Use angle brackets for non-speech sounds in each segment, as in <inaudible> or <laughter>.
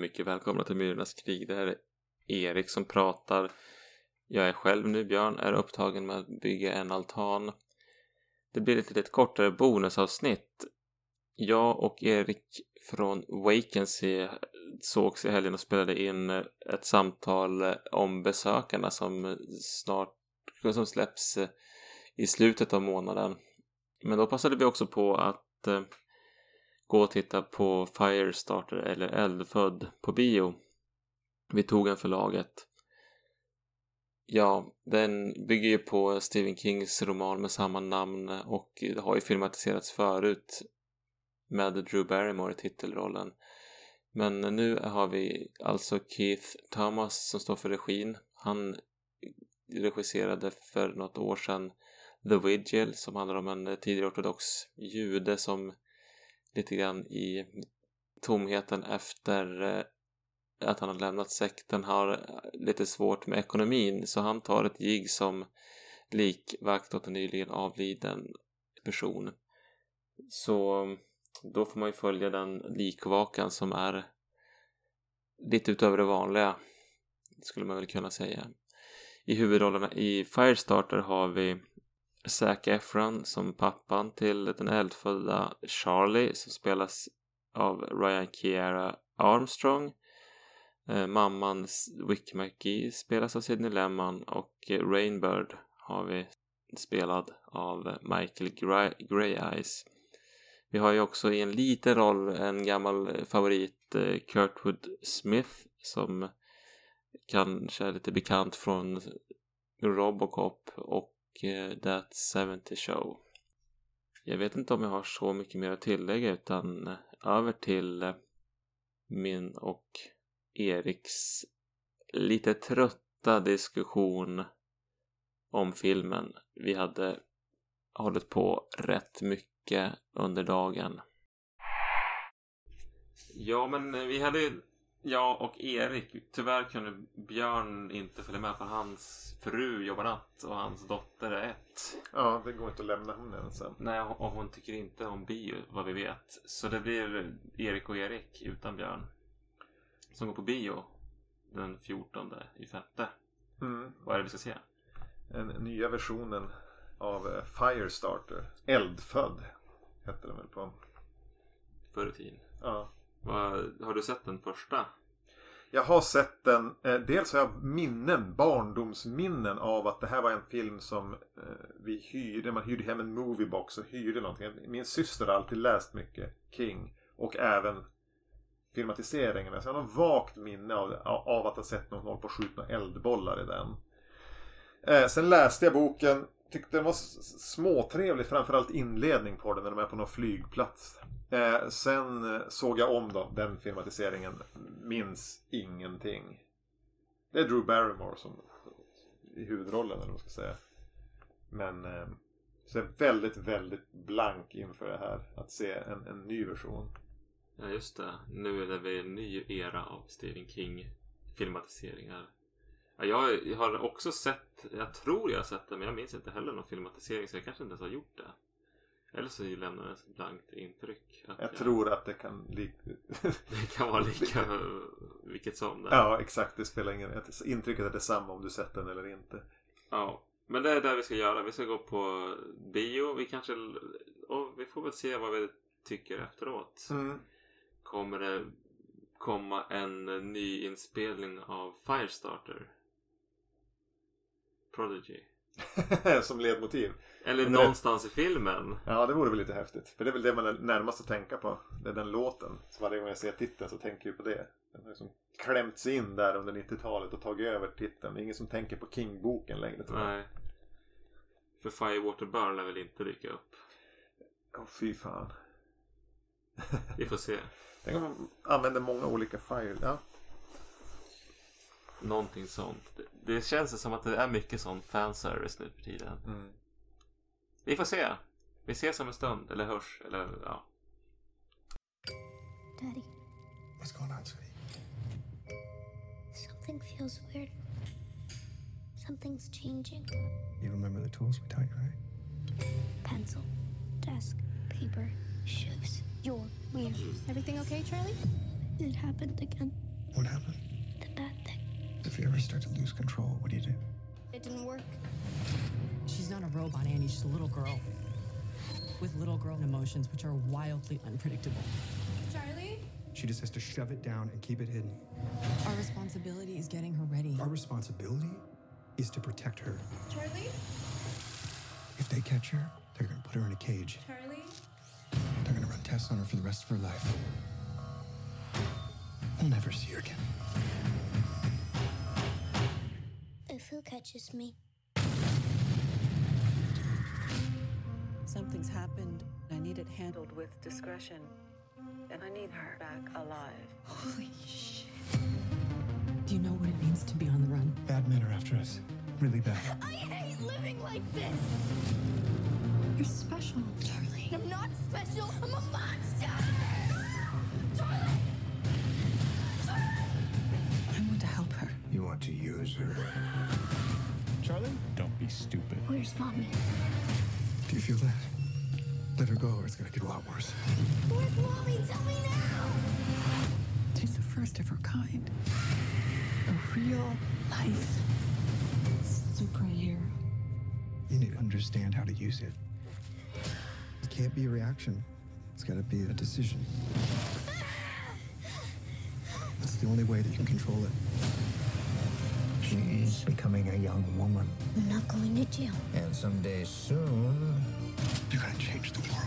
Mycket välkomna till Myrornas krig. Det här är Erik som pratar. Jag är själv nu, Björn, är upptagen med att bygga en altan. Det blir ett lite kortare bonusavsnitt. Jag och Erik från Vacancy sågs i helgen och spelade in ett samtal om besökarna som snart som släpps i slutet av månaden. Men då passade vi också på att eh, gå och titta på Firestarter eller Eldfödd på bio. Vi tog en förlaget. Ja, den bygger ju på Stephen Kings roman med samma namn och det har ju filmatiserats förut med Drew Barrymore i titelrollen. Men nu har vi alltså Keith Thomas som står för regin. Han regisserade för något år sedan The Vigil som handlar om en tidigare ortodox jude som lite grann i tomheten efter eh, att han har lämnat sekten har eh, lite svårt med ekonomin så han tar ett gig som likvakt åt en nyligen avliden person. Så mm, då får man ju följa den likvakan som är lite utöver det vanliga skulle man väl kunna säga. I huvudrollerna i Firestarter har vi Zac Efron som pappan till den eldfödda Charlie som spelas av Ryan Kiera Armstrong. Eh, mamman Wick McGee spelas av Sidney Lemon och eh, Rainbird har vi spelad av Michael Grey, Eyes. Vi har ju också i en liten roll en gammal favorit eh, Kurtwood Smith som kanske är lite bekant från Robocop och Eh, That 70 Show. Jag vet inte om jag har så mycket mer att tillägga utan uh, över till uh, min och Eriks lite trötta diskussion om filmen. Vi hade hållit på rätt mycket under dagen. Ja, men vi hade jag och Erik. Tyvärr kunde Björn inte följa med för hans fru jobbar natt och hans dotter är ett. Ja, det går inte att lämna henne ensam. Nej, och hon tycker inte om bio vad vi vet. Så det blir Erik och Erik utan Björn. Som går på bio den 14 i femte. Mm. Vad är det vi ska se? Den nya versionen av eh, Firestarter. Eldfödd hette den väl på. Förr i tiden. Ja. Har du sett den första? Jag har sett den. Eh, dels har jag minnen, barndomsminnen av att det här var en film som eh, vi hyrde. Man hyrde hem en moviebox och hyrde någonting. Min syster har alltid läst mycket King. Och även filmatiseringen. Så jag har något vagt minne av, av att ha sett någon hålla på att skjuta eldbollar i den. Eh, sen läste jag boken. Tyckte den var småtrevlig. Framförallt inledning på den när de är på någon flygplats. Eh, sen eh, såg jag om då, den filmatiseringen. Minns ingenting. Det är Drew Barrymore som i huvudrollen eller vad man ska säga. Men eh, så jag är väldigt, väldigt blank inför det här. Att se en, en ny version. Ja, just det. Nu är det en ny era av Stephen King filmatiseringar. Ja, jag, jag har också sett, jag tror jag har sett det, men jag minns inte heller någon filmatisering så jag kanske inte ens har gjort det. Eller så lämnar det ett blankt intryck. Jag, jag, tror att det kan li... <laughs> det kan vara lika <laughs> vilket som det. Ja, exakt. Det spelar ingen roll. Intrycket är detsamma om du sett den eller inte. Ja, men det är det vi ska göra. Vi ska gå på bio. Vi kanske... Och vi får väl se vad vi tycker efteråt. Mm. Kommer det komma en ny inspelning av Firestarter? Prodigy? <laughs> som ledmotiv. Eller Men någonstans det... i filmen. Ja, det vore väl lite häftigt. För det är väl det man är närmast att tänka på. Det är den låten. Så varje gång jag ser titeln så tänker jag på det. Den har liksom klämts in där under 90-talet och tagit över titeln. Det är ingen som tänker på King-boken längre tror jag. Nej. För Firewater Burn lär väl inte dyka upp? Åh, oh, fy fan. <laughs> Vi får se. Tänk om man använder många olika fire. Ja. Någonting sånt. Det, känns som att det är mycket sån fanservice nu för tiden. Mm. Vi får se. Vi ses om en stund. Eller hörs. Eller ja. Daddy. What's going on, sweetie? Something feels weird. Something's changing. You remember the tools we taught you, right? Pencil, desk, paper, shoes. You're weird. Everything okay, Charlie? It happened again. What happened? The bad thing. If you ever start to lose control, what do you do? It didn't work. She's not a robot, Annie. She's a little girl. With little girl emotions, which are wildly unpredictable. Charlie? She just has to shove it down and keep it hidden. Our responsibility is getting her ready. Our responsibility is to protect her. Charlie? If they catch her, they're gonna put her in a cage. Charlie? They're gonna run tests on her for the rest of her life. We'll never see her again. If who catches me? Something's happened. I need it handled with discretion. And I need her back alive. Holy shit. Do you know what it means to be on the run? Bad men are after us. Really bad. I hate living like this! You're special. Charlie. I'm not special. I'm a monster! Stupid. Where's mommy? Do you feel that? Let her go or it's gonna get a lot worse. Where's mommy? Tell me now! She's the first of her kind. A real life superhero. You need to understand how to use it. It can't be a reaction. It's gotta be a decision. That's the only way that you can control it. She's becoming a young woman, I'm not going to jail. and someday soon, You're gonna change the world.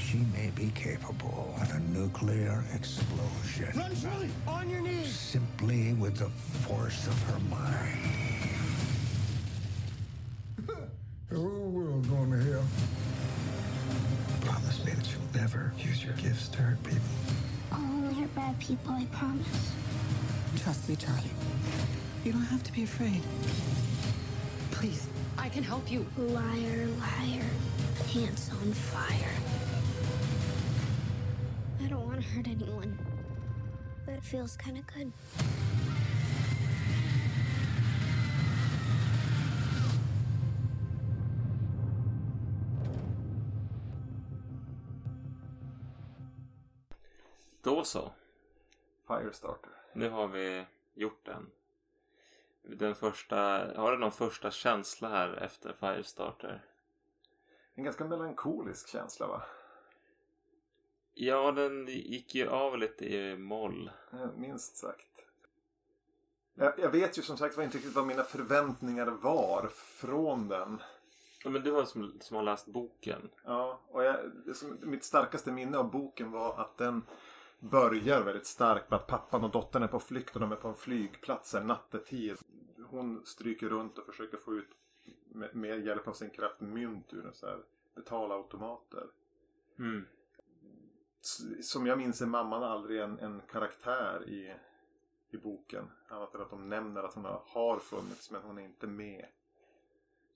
she may be capable of a nuclear explosion. Run, Charlie! On your knees! Simply with the force of her mind. <laughs> the whole world going to hell. Promise me that you'll never use your gifts to hurt people. I'll only hurt bad people, I promise. Trust me, Charlie. You don't have to be afraid. Please, I can help you. Liar, liar. Pants on fire. I don't want to hurt anyone. But it feels kind of good. Då så. Firestarter. Nu har vi gjort den. Den första, har du någon första känsla här efter Firestarter? En ganska melankolisk känsla va? Ja, den gick ju av lite i moll. Minst sagt. Jag, vet ju som sagt var inte riktigt vad mina förväntningar var från den. Ja, men du var som, som har läst boken. Ja, och jag, som, mitt starkaste minne av boken var att den börjar väldigt starkt med att pappan och dottern är på flykt och de är på en flygplats nattetid. Hon stryker runt och försöker få ut med, med hjälp av sin kraft mynt ur en så här betalautomater. Mm. Som jag minns är mamman aldrig en, en karaktär i, i boken. Annat än att de nämner att hon har, funnits men hon är inte med.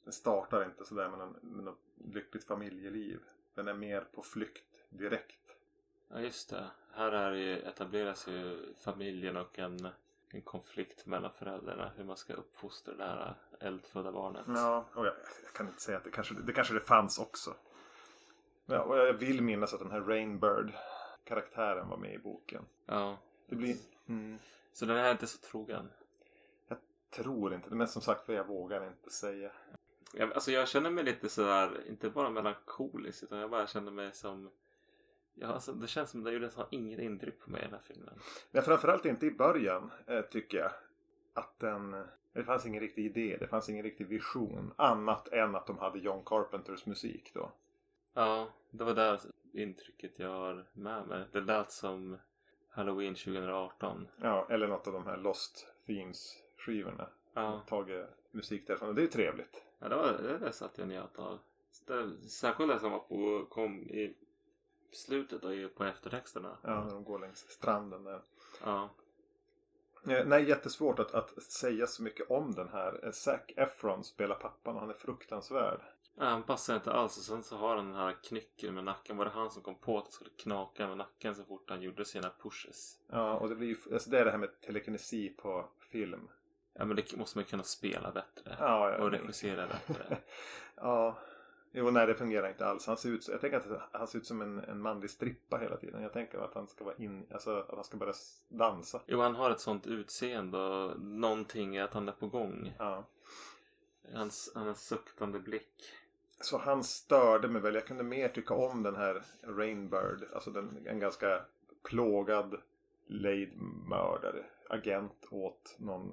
Den startar inte sådär med, med något lyckligt familjeliv. Den är mer på flykt direkt. Ja, just det. Här är det ju, etableras ju familjen och en, en konflikt mellan föräldrarna. Hur man ska uppfostra det här eldfödda barnet. Ja, och jag, jag kan inte säga att det kanske det, kanske det fanns också. Ja, och jag vill minnas att den här Rainbird karaktären var med i boken. Ja. Det blir... Mm, Så den är inte så trogen. jag tror inte det. Men som sagt jag vågar inte säga. Jag, alltså jag känner mig lite sådär, inte bara melankolisk utan jag bara känner mig som Ja, alltså, det känns som att gjorde så inget intryck på mig i den här filmen. Men framförallt inte i början eh, tycker jag. Att den... Det fanns ingen riktig idé. Det fanns ingen riktig vision. Annat än att de hade John Carpenters musik då. Ja, det var det intrycket jag har med mig. Det lät som Halloween 2018. Ja, eller något av de här Lost Themes-skivorna. Ja, Tagit musik därifrån. Och det är ju trevligt. ja det, var, det satt jag och njöt av. Särskilt det som var på, kom i slutet i- på eftertexterna. Ja, när de går längs stranden där. Ja. Eh, Nej, jättesvårt att, att säga så mycket om den här. Eh, Zac Efron spelar pappan och han är fruktansvärd. Ja, han passar inte alls och sen så har han den här knyckeln med nacken. Var det han som kom på att det skulle knaka med nacken så fort han gjorde sina pushes? Ja, och det blir ju, alltså det är det här med telekinesi på film. Ja men det måste man kunna spela bättre. Ja, ja, och regissera bättre. <laughs> ja, Jo, nej det fungerar inte alls. Han ser ut, jag tänker att han ser ut som en, en manlig strippa hela tiden. Jag tänker att han ska vara in, alltså att han ska börja dansa. Jo, han har ett sånt utseende och någonting är att han är på gång. Ja. Hans, han har en suktande blick. Så han störde mig väl. Jag kunde mer tycka om den här Rainbird. Alltså den, en ganska plågad lejdmördare. Agent åt någon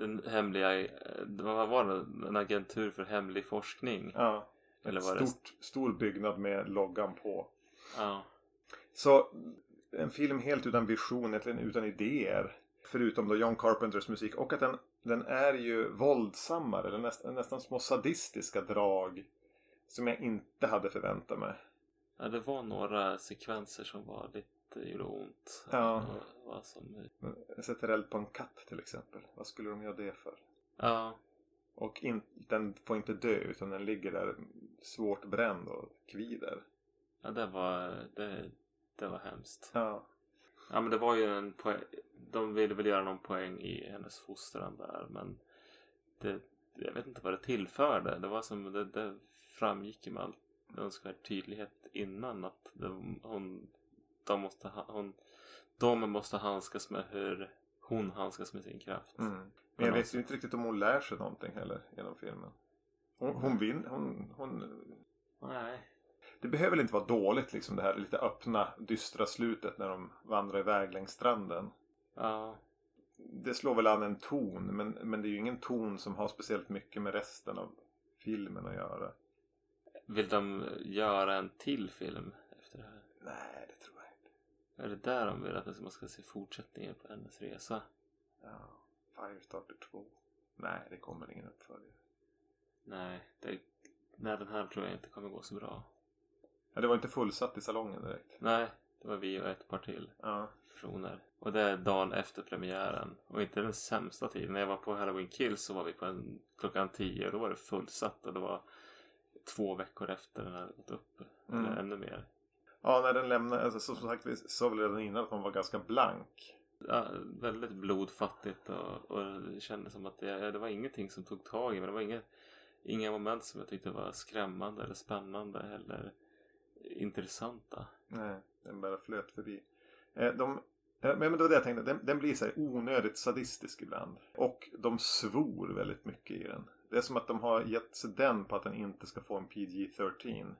Den hemliga, eh, vad var det? En agentur för hemlig forskning. Ja. Eller var det? Stort, stor byggnad med loggan på. Ja. Så en film helt utan vision, egentligen utan idéer. Förutom då John Carpenters musik. Och att den, den är ju våldsammare. Den näst, nästan små sadistiska drag. Som jag inte hade förväntat mig. ja, det var några sekvenser som var lite, gjorde ont. Ja. Var som, sätter eld på en katt till exempel. Vad skulle de göra det för? ja. Och in, den får inte dö utan den ligger där svårt bränd och kvider. ja, det var, det, det var hemskt. Ja. Ja men det var ju en poäng. De ville väl göra någon poäng i hennes fostran där men det, jag vet inte vad det tillförde. Det var som det, det framgick med all önskvärd tydlighet innan att det, hon, de måste, ha- hon, de måste handskas med hur hon handskas med sin kraft. Mm. Men jag vet ju inte riktigt om hon lär sig någonting heller genom filmen. Hon, hon vinner. Hon, hon, Nej. det behöver väl inte vara dåligt liksom det här lite öppna dystra slutet när de vandrar iväg längs stranden. Ja. Det slår väl an en ton men, men det är ju ingen ton som har speciellt mycket med resten av filmen att göra. Vill de göra en till film efter det här? Nej, det tror jag. Är det där de vill att man ska se fortsättningen på hennes resa? Ja, Firestarter 2. Nej, det kommer ingen uppföljare. Nej, det, nej, den här tror jag inte kommer gå så bra. Ja, det var inte fullsatt i salongen direkt. Nej, det var vi och ett par till Ja. personer. Och det är dagen efter premiären. Och inte den sämsta tiden. När jag var på Halloween Kills så var vi på en, klockan 10 och då var det fullsatt. Och det var två veckor efter den hade gått upp. Mm. Eller ännu mer. Ja, när den lämnade, alltså, som sagt vi sa väl redan innan att man var ganska blank. Ja, väldigt blodfattigt och, och det kändes som att det, det var ingenting som tog tag i mig. Det var inga, inga moment som jag tyckte var skrämmande eller spännande eller intressanta. Nej, den bara flöt förbi. Eh, de, eh, men det var det jag tänkte, den, den blir så här onödigt sadistisk ibland. Och de svor väldigt mycket i den. Det är som att de har gett sig den på att den inte ska få en PG-13.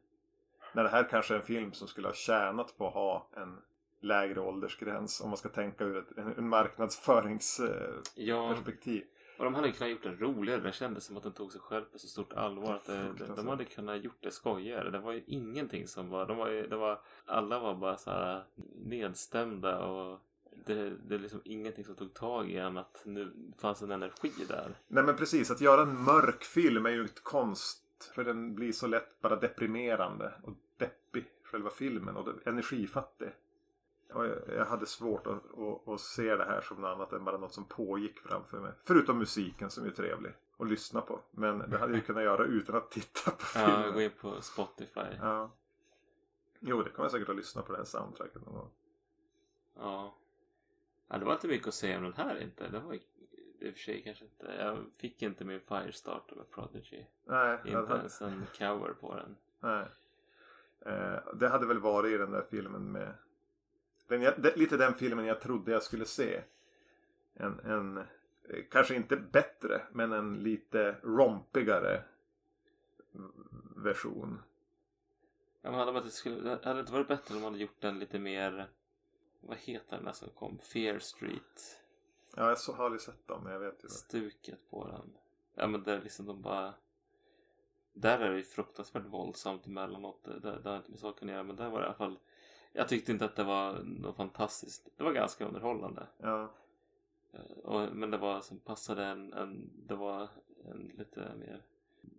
När det här kanske är en film som skulle ha tjänat på att ha en lägre åldersgräns. Om man ska tänka ur ett en, en marknadsföringsperspektiv. Ja, och de hade kunnat gjort den roligare. Det kändes som att den tog sig själv på så stort allvar. Att det, de, de hade kunnat gjort det skojigare. Det var ju ingenting som var... De var, ju, det var alla var bara så här nedstämda och det, det är liksom ingenting som tog tag i en att nu fanns en energi där. Nej men precis, att göra en mörk film är ju ett konst. För den blir så lätt bara deprimerande och deppig, själva filmen. Och energifattig. Och jag, hade svårt att, att, att se det här som något annat än bara något som pågick framför mig. Förutom musiken som är trevlig att lyssna på. Men det hade jag kunnat göra utan att titta på filmen. Ja, gå in på Spotify. Ja. Jo, det kommer jag säkert att lyssna på det här soundtracket någon gång. Ja. ja. Det var inte mycket att säga om den här inte. Det var i och för sig kanske inte. Jag fick inte min Firestarter med Prodigy. Nej, Inte ens en cover på den. Nej. Eh, det hade väl varit i den där filmen med... Den, jag, det, lite den filmen jag trodde jag skulle se. En, en eh, kanske inte bättre, men en lite rompigare version. Ja, men hade, man inte skulle, det hade inte varit bättre om man hade gjort den lite mer... Vad heter den där som kom? Fear Street. Ja, jag så, har aldrig sett dem, men jag vet ju. det. Stuket på den. Ja men där liksom de bara... Där är det ju fruktansvärt våldsamt emellanåt. Det, det, det har inte med saken att göra. Men där var det i alla fall... Jag tyckte inte att det var något fantastiskt. Det var ganska underhållande. Ja, Eh, Och, men det var som passade en, en... Det var en lite mer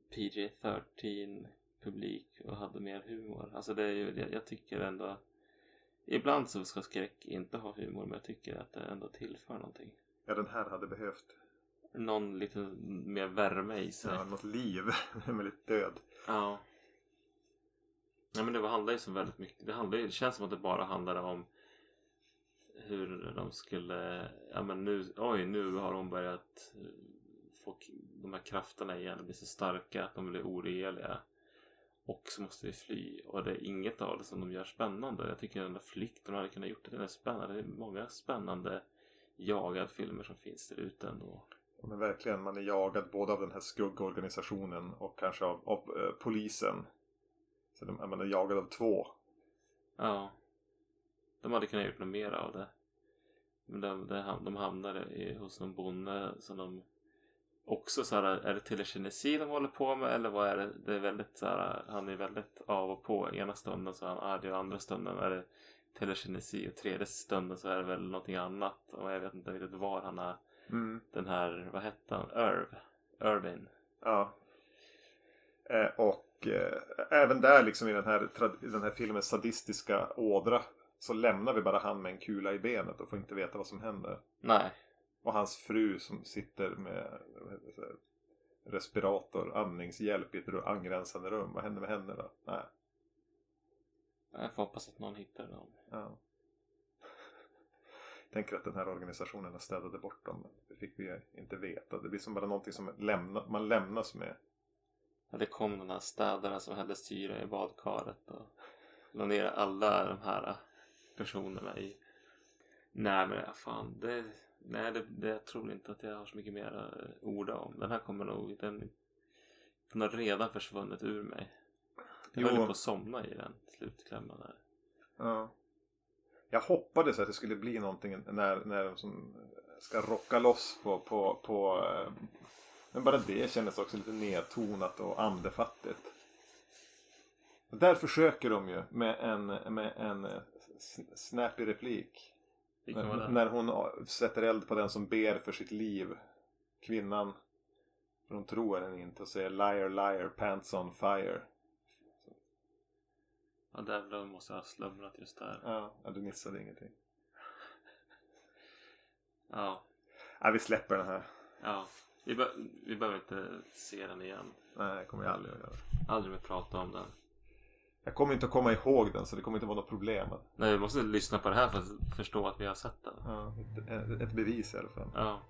PG-13 publik och hade mer humor. Alltså det är ju, jag, jag tycker ändå... Ibland så ska skräck inte ha humor men jag tycker att det ändå tillför någonting. Ja, den här hade behövt Någon lite mer värme i sig. ja, något liv. Den är väldigt död. Ja. Ja men det handlar ju så väldigt mycket. Det, handlar ju, det känns som att det bara handlade om hur de skulle, ja men nu, oj nu har de börjat eh, få de här krafterna igen och bli så starka att de blir oregeliga. och så måste vi fly och det är inget av det som de gör spännande. Jag tycker den där flykten hade kunnat gjort det till spännande. Det är många spännande jagad-filmer som finns där ute ändå. Ja, Men verkligen, man är jagad både av den här skuggorganisationen och kanske av, av eh, polisen. Så de, man är jagad av två. Ja. De hade kunnat gjort något mer av det. Men de, de, de hamnar i, hos någon bonde som de också så här, är det telekinesi de håller på med eller vad är det? Det är väldigt så här, han är väldigt av och på. Ena stunden så är han arg och andra stunden är det telekinesi och tredje stunden så är det väl någonting annat. Och jag vet inte riktigt var han är. Mm. Den här, vad hette han? Irv? Irvin? Ja. Eh, och eh, även där liksom i den här, i den här filmens sadistiska ådra så lämnar vi bara han med en kula i benet och får inte veta vad som händer. Nej. Och hans fru som sitter med respirator, andningshjälp i ett angränsande rum. Vad händer med henne då? Nej. Jag får hoppas att någon hittar dem. Ja. Tänker att den här organisationen har städade bort dem. Det fick vi inte veta. Det blir som bara någonting som lämna, man lämnas med. Ja, det kom den här städaren som hällde syra i badkaret och la ner alla de här personerna i. Nej men fan, det, nej, det, det, jag tror inte att jag har så mycket mer att orda om. Den här kommer nog, den, den har redan försvunnit ur mig. Jag Jo. höll på att somna i den slutklämmen där. Ja. Jag hoppades att det skulle bli någonting när, när de som ska rocka loss på, på, på eh, Men bara det kändes också lite nedtonat och andefattigt. Och Där försöker de ju med en, med en sn- snappy replik. När, när hon sätter eld på den som ber för sitt liv. Kvinnan. För hon tror henne inte och säger liar liar pants on fire. Ja, där måste jag ha slumrat just där. Ja, ja, du missade ingenting. <laughs> Ja, Ja, vi släpper den här. ja. Vi, be- vi behöver inte se den igen. Nej, det kommer jag aldrig att göra. Aldrig mer prata om den. Jag kommer inte att komma ihåg den så det kommer inte vara något problem. Nej, vi måste lyssna på det här för att förstå att vi har sett den. Ja, ett, ett bevis i alla fall. Ja.